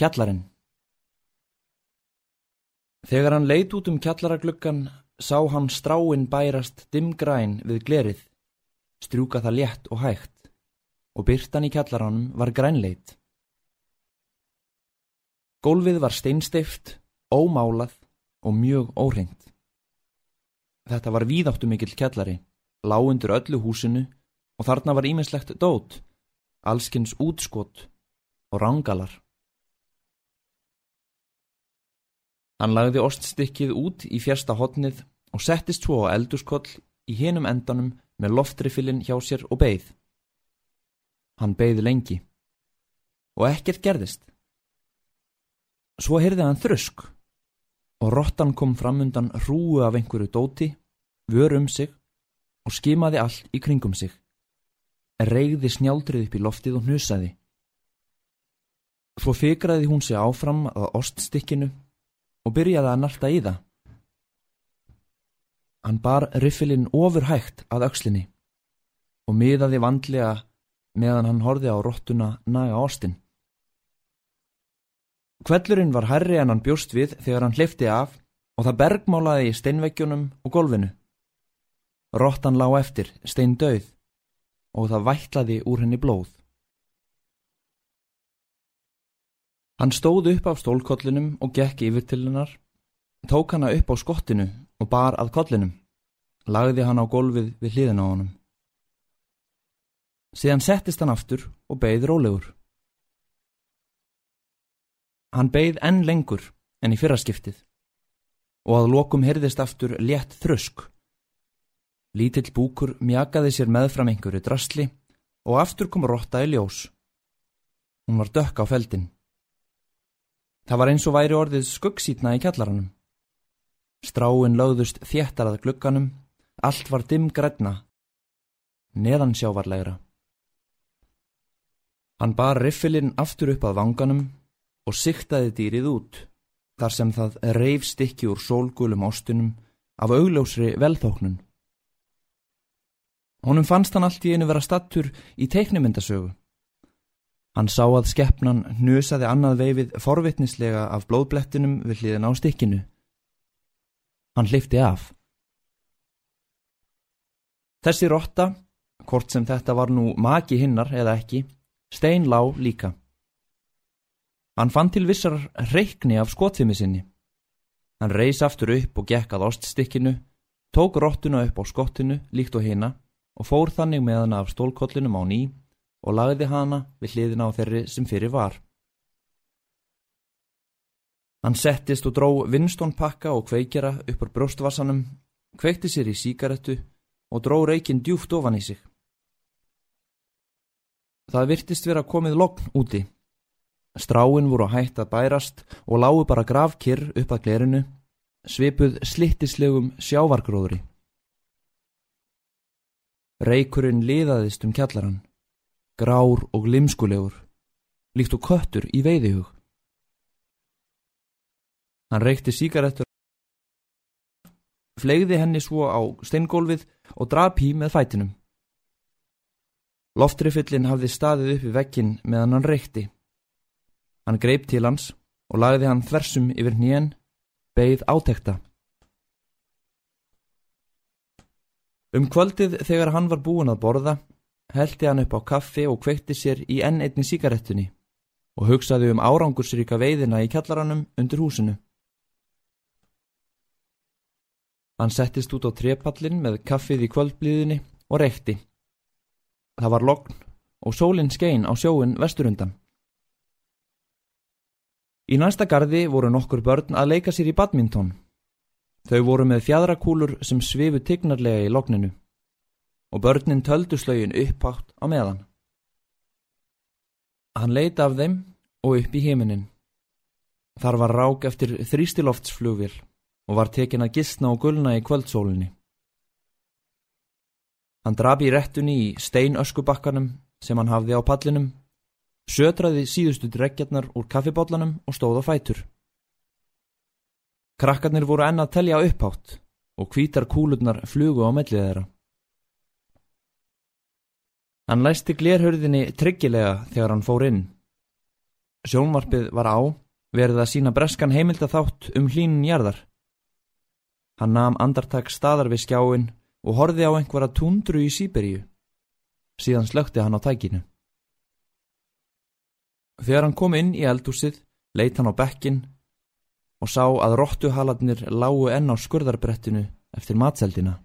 Kjallarinn Þegar hann leit út um kjallaragluggan sá hann stráin bærast dimgræn við glerið, strjúka það létt og hægt og byrtan í kjallaranum var grænleit. Gólfið var steinsteift, ómálað og mjög óhringt. Þetta var víðáttu mikill kjallari, lágundur öllu húsinu og þarna var ímislegt dót, allskins útskott og rángalar. Hann lagði oststykkið út í fjärsta hotnið og settist svo á eldurskoll í hinum endanum með loftrifilinn hjá sér og beigð. Hann beigði lengi og ekkert gerðist. Svo heyrði hann þrusk og rottan kom fram undan hrúu af einhverju dóti, vör um sig og skimaði allt í kringum sig. Regði snjáldrið upp í loftið og hnusaði. Svo fikraði hún sig áfram að oststykkinu og byrjaði að narta í það. Hann bar riffilinn ofurhægt að aukslinni og miðaði vandlega meðan hann horfi á rottuna naga ástin. Kvellurinn var herri en hann bjóst við þegar hann hlifti af og það bergmálaði í steinveggjónum og golfinu. Rottan lá eftir, stein döið og það vætlaði úr henni blóð. Hann stóð upp af stólkollinum og gekk yfir til hennar, tók hana upp á skottinu og bar að kollinum, lagði hann á golfið við hliðin á honum. Síðan settist hann aftur og beigð rólegur. Hann beigð enn lengur enn í fyrraskiptið og að lokum hyrðist aftur létt þrösk. Lítill búkur mjakaði sér meðfram einhverju drastli og aftur kom rotta í ljós. Hún var dökk á feldin. Það var eins og væri orðið skuggsýtna í kjallaranum. Stráin lögðust þéttar að glugganum, allt var dimm græna, neðan sjávarlegra. Hann bar riffilinn aftur upp að vanganum og siktaði dýrið út, þar sem það reif stikki úr sólgulum ástunum af augljósri velþóknun. Honum fannst hann allt í einu vera stattur í teiknumyndasögu. Hann sá að skeppnan hnusaði annað veifið forvitnislega af blóðblettinum við hliðin á stikkinu. Hann hlifti af. Þessi rotta, hvort sem þetta var nú maki hinnar eða ekki, stein lá líka. Hann fann til vissar reikni af skotfimi sinni. Hann reys aftur upp og gekk að oststikkinu, tók rottuna upp á skottinu líkt og hina og fór þannig með hann af stólkollinum á ný og lagði hana við hliðina á þeirri sem fyrir var. Hann settist og dró vinstónpakka og kveikjara upp á brjóstvassanum, kveikti sér í síkaretu og dró reykinn djúft ofan í sig. Það virtist vera komið lokn úti. Stráin voru hægt að bærast og lágu bara gravkirr upp að glerinu, svipuð slittislegum sjávargróðri. Reykurinn liðaðist um kjallaran grár og limskulegur, líkt og köttur í veiðihug. Hann reykti síkaretur, flegði henni svo á steingólfið og drap hí með fætinum. Loftrifillin hafði staðið upp í vekkin meðan hann reykti. Hann greip til hans og lagði hann þversum yfir nýjan, beigð átekta. Um kvöldið þegar hann var búin að borða, heldi hann upp á kaffi og kveikti sér í enn einni síkarettunni og hugsaði um árangursríka veiðina í kjallaranum undir húsinu. Hann settist út á trepallin með kaffið í kvöldblíðinni og reykti. Það var lokn og sólinn skein á sjóin vesturundan. Í næsta gardi voru nokkur börn að leika sér í badmintón. Þau voru með fjadrakúlur sem svifu tignarlega í lokninu og börnin töldu slögin uppátt á meðan. Hann leita af þeim og upp í heiminin. Þar var rák eftir þrýstiloftsflugvél og var tekin að gistna og gulna í kvöldsólinni. Hann drabi í rettunni í steinöskubakkanum sem hann hafði á pallinum, sötraði síðustu dregjarnar úr kaffibotlanum og stóð á fætur. Krakkarnir voru enn að telja upphátt og hvítar kúlurnar flugu á mellið þeirra. Hann læsti glerhörðinni tryggilega þegar hann fór inn. Sjónvarpið var á, verið að sína breskan heimildaþátt um hlínun jarðar. Hann nam andartak staðar við skjáin og horfi á einhverja tundru í Sýberíu. Síðan slökti hann á tækinu. Þegar hann kom inn í eldúsið, leitt hann á bekkin og sá að róttuhaladnir lágu enn á skurðarbrettinu eftir matseldina.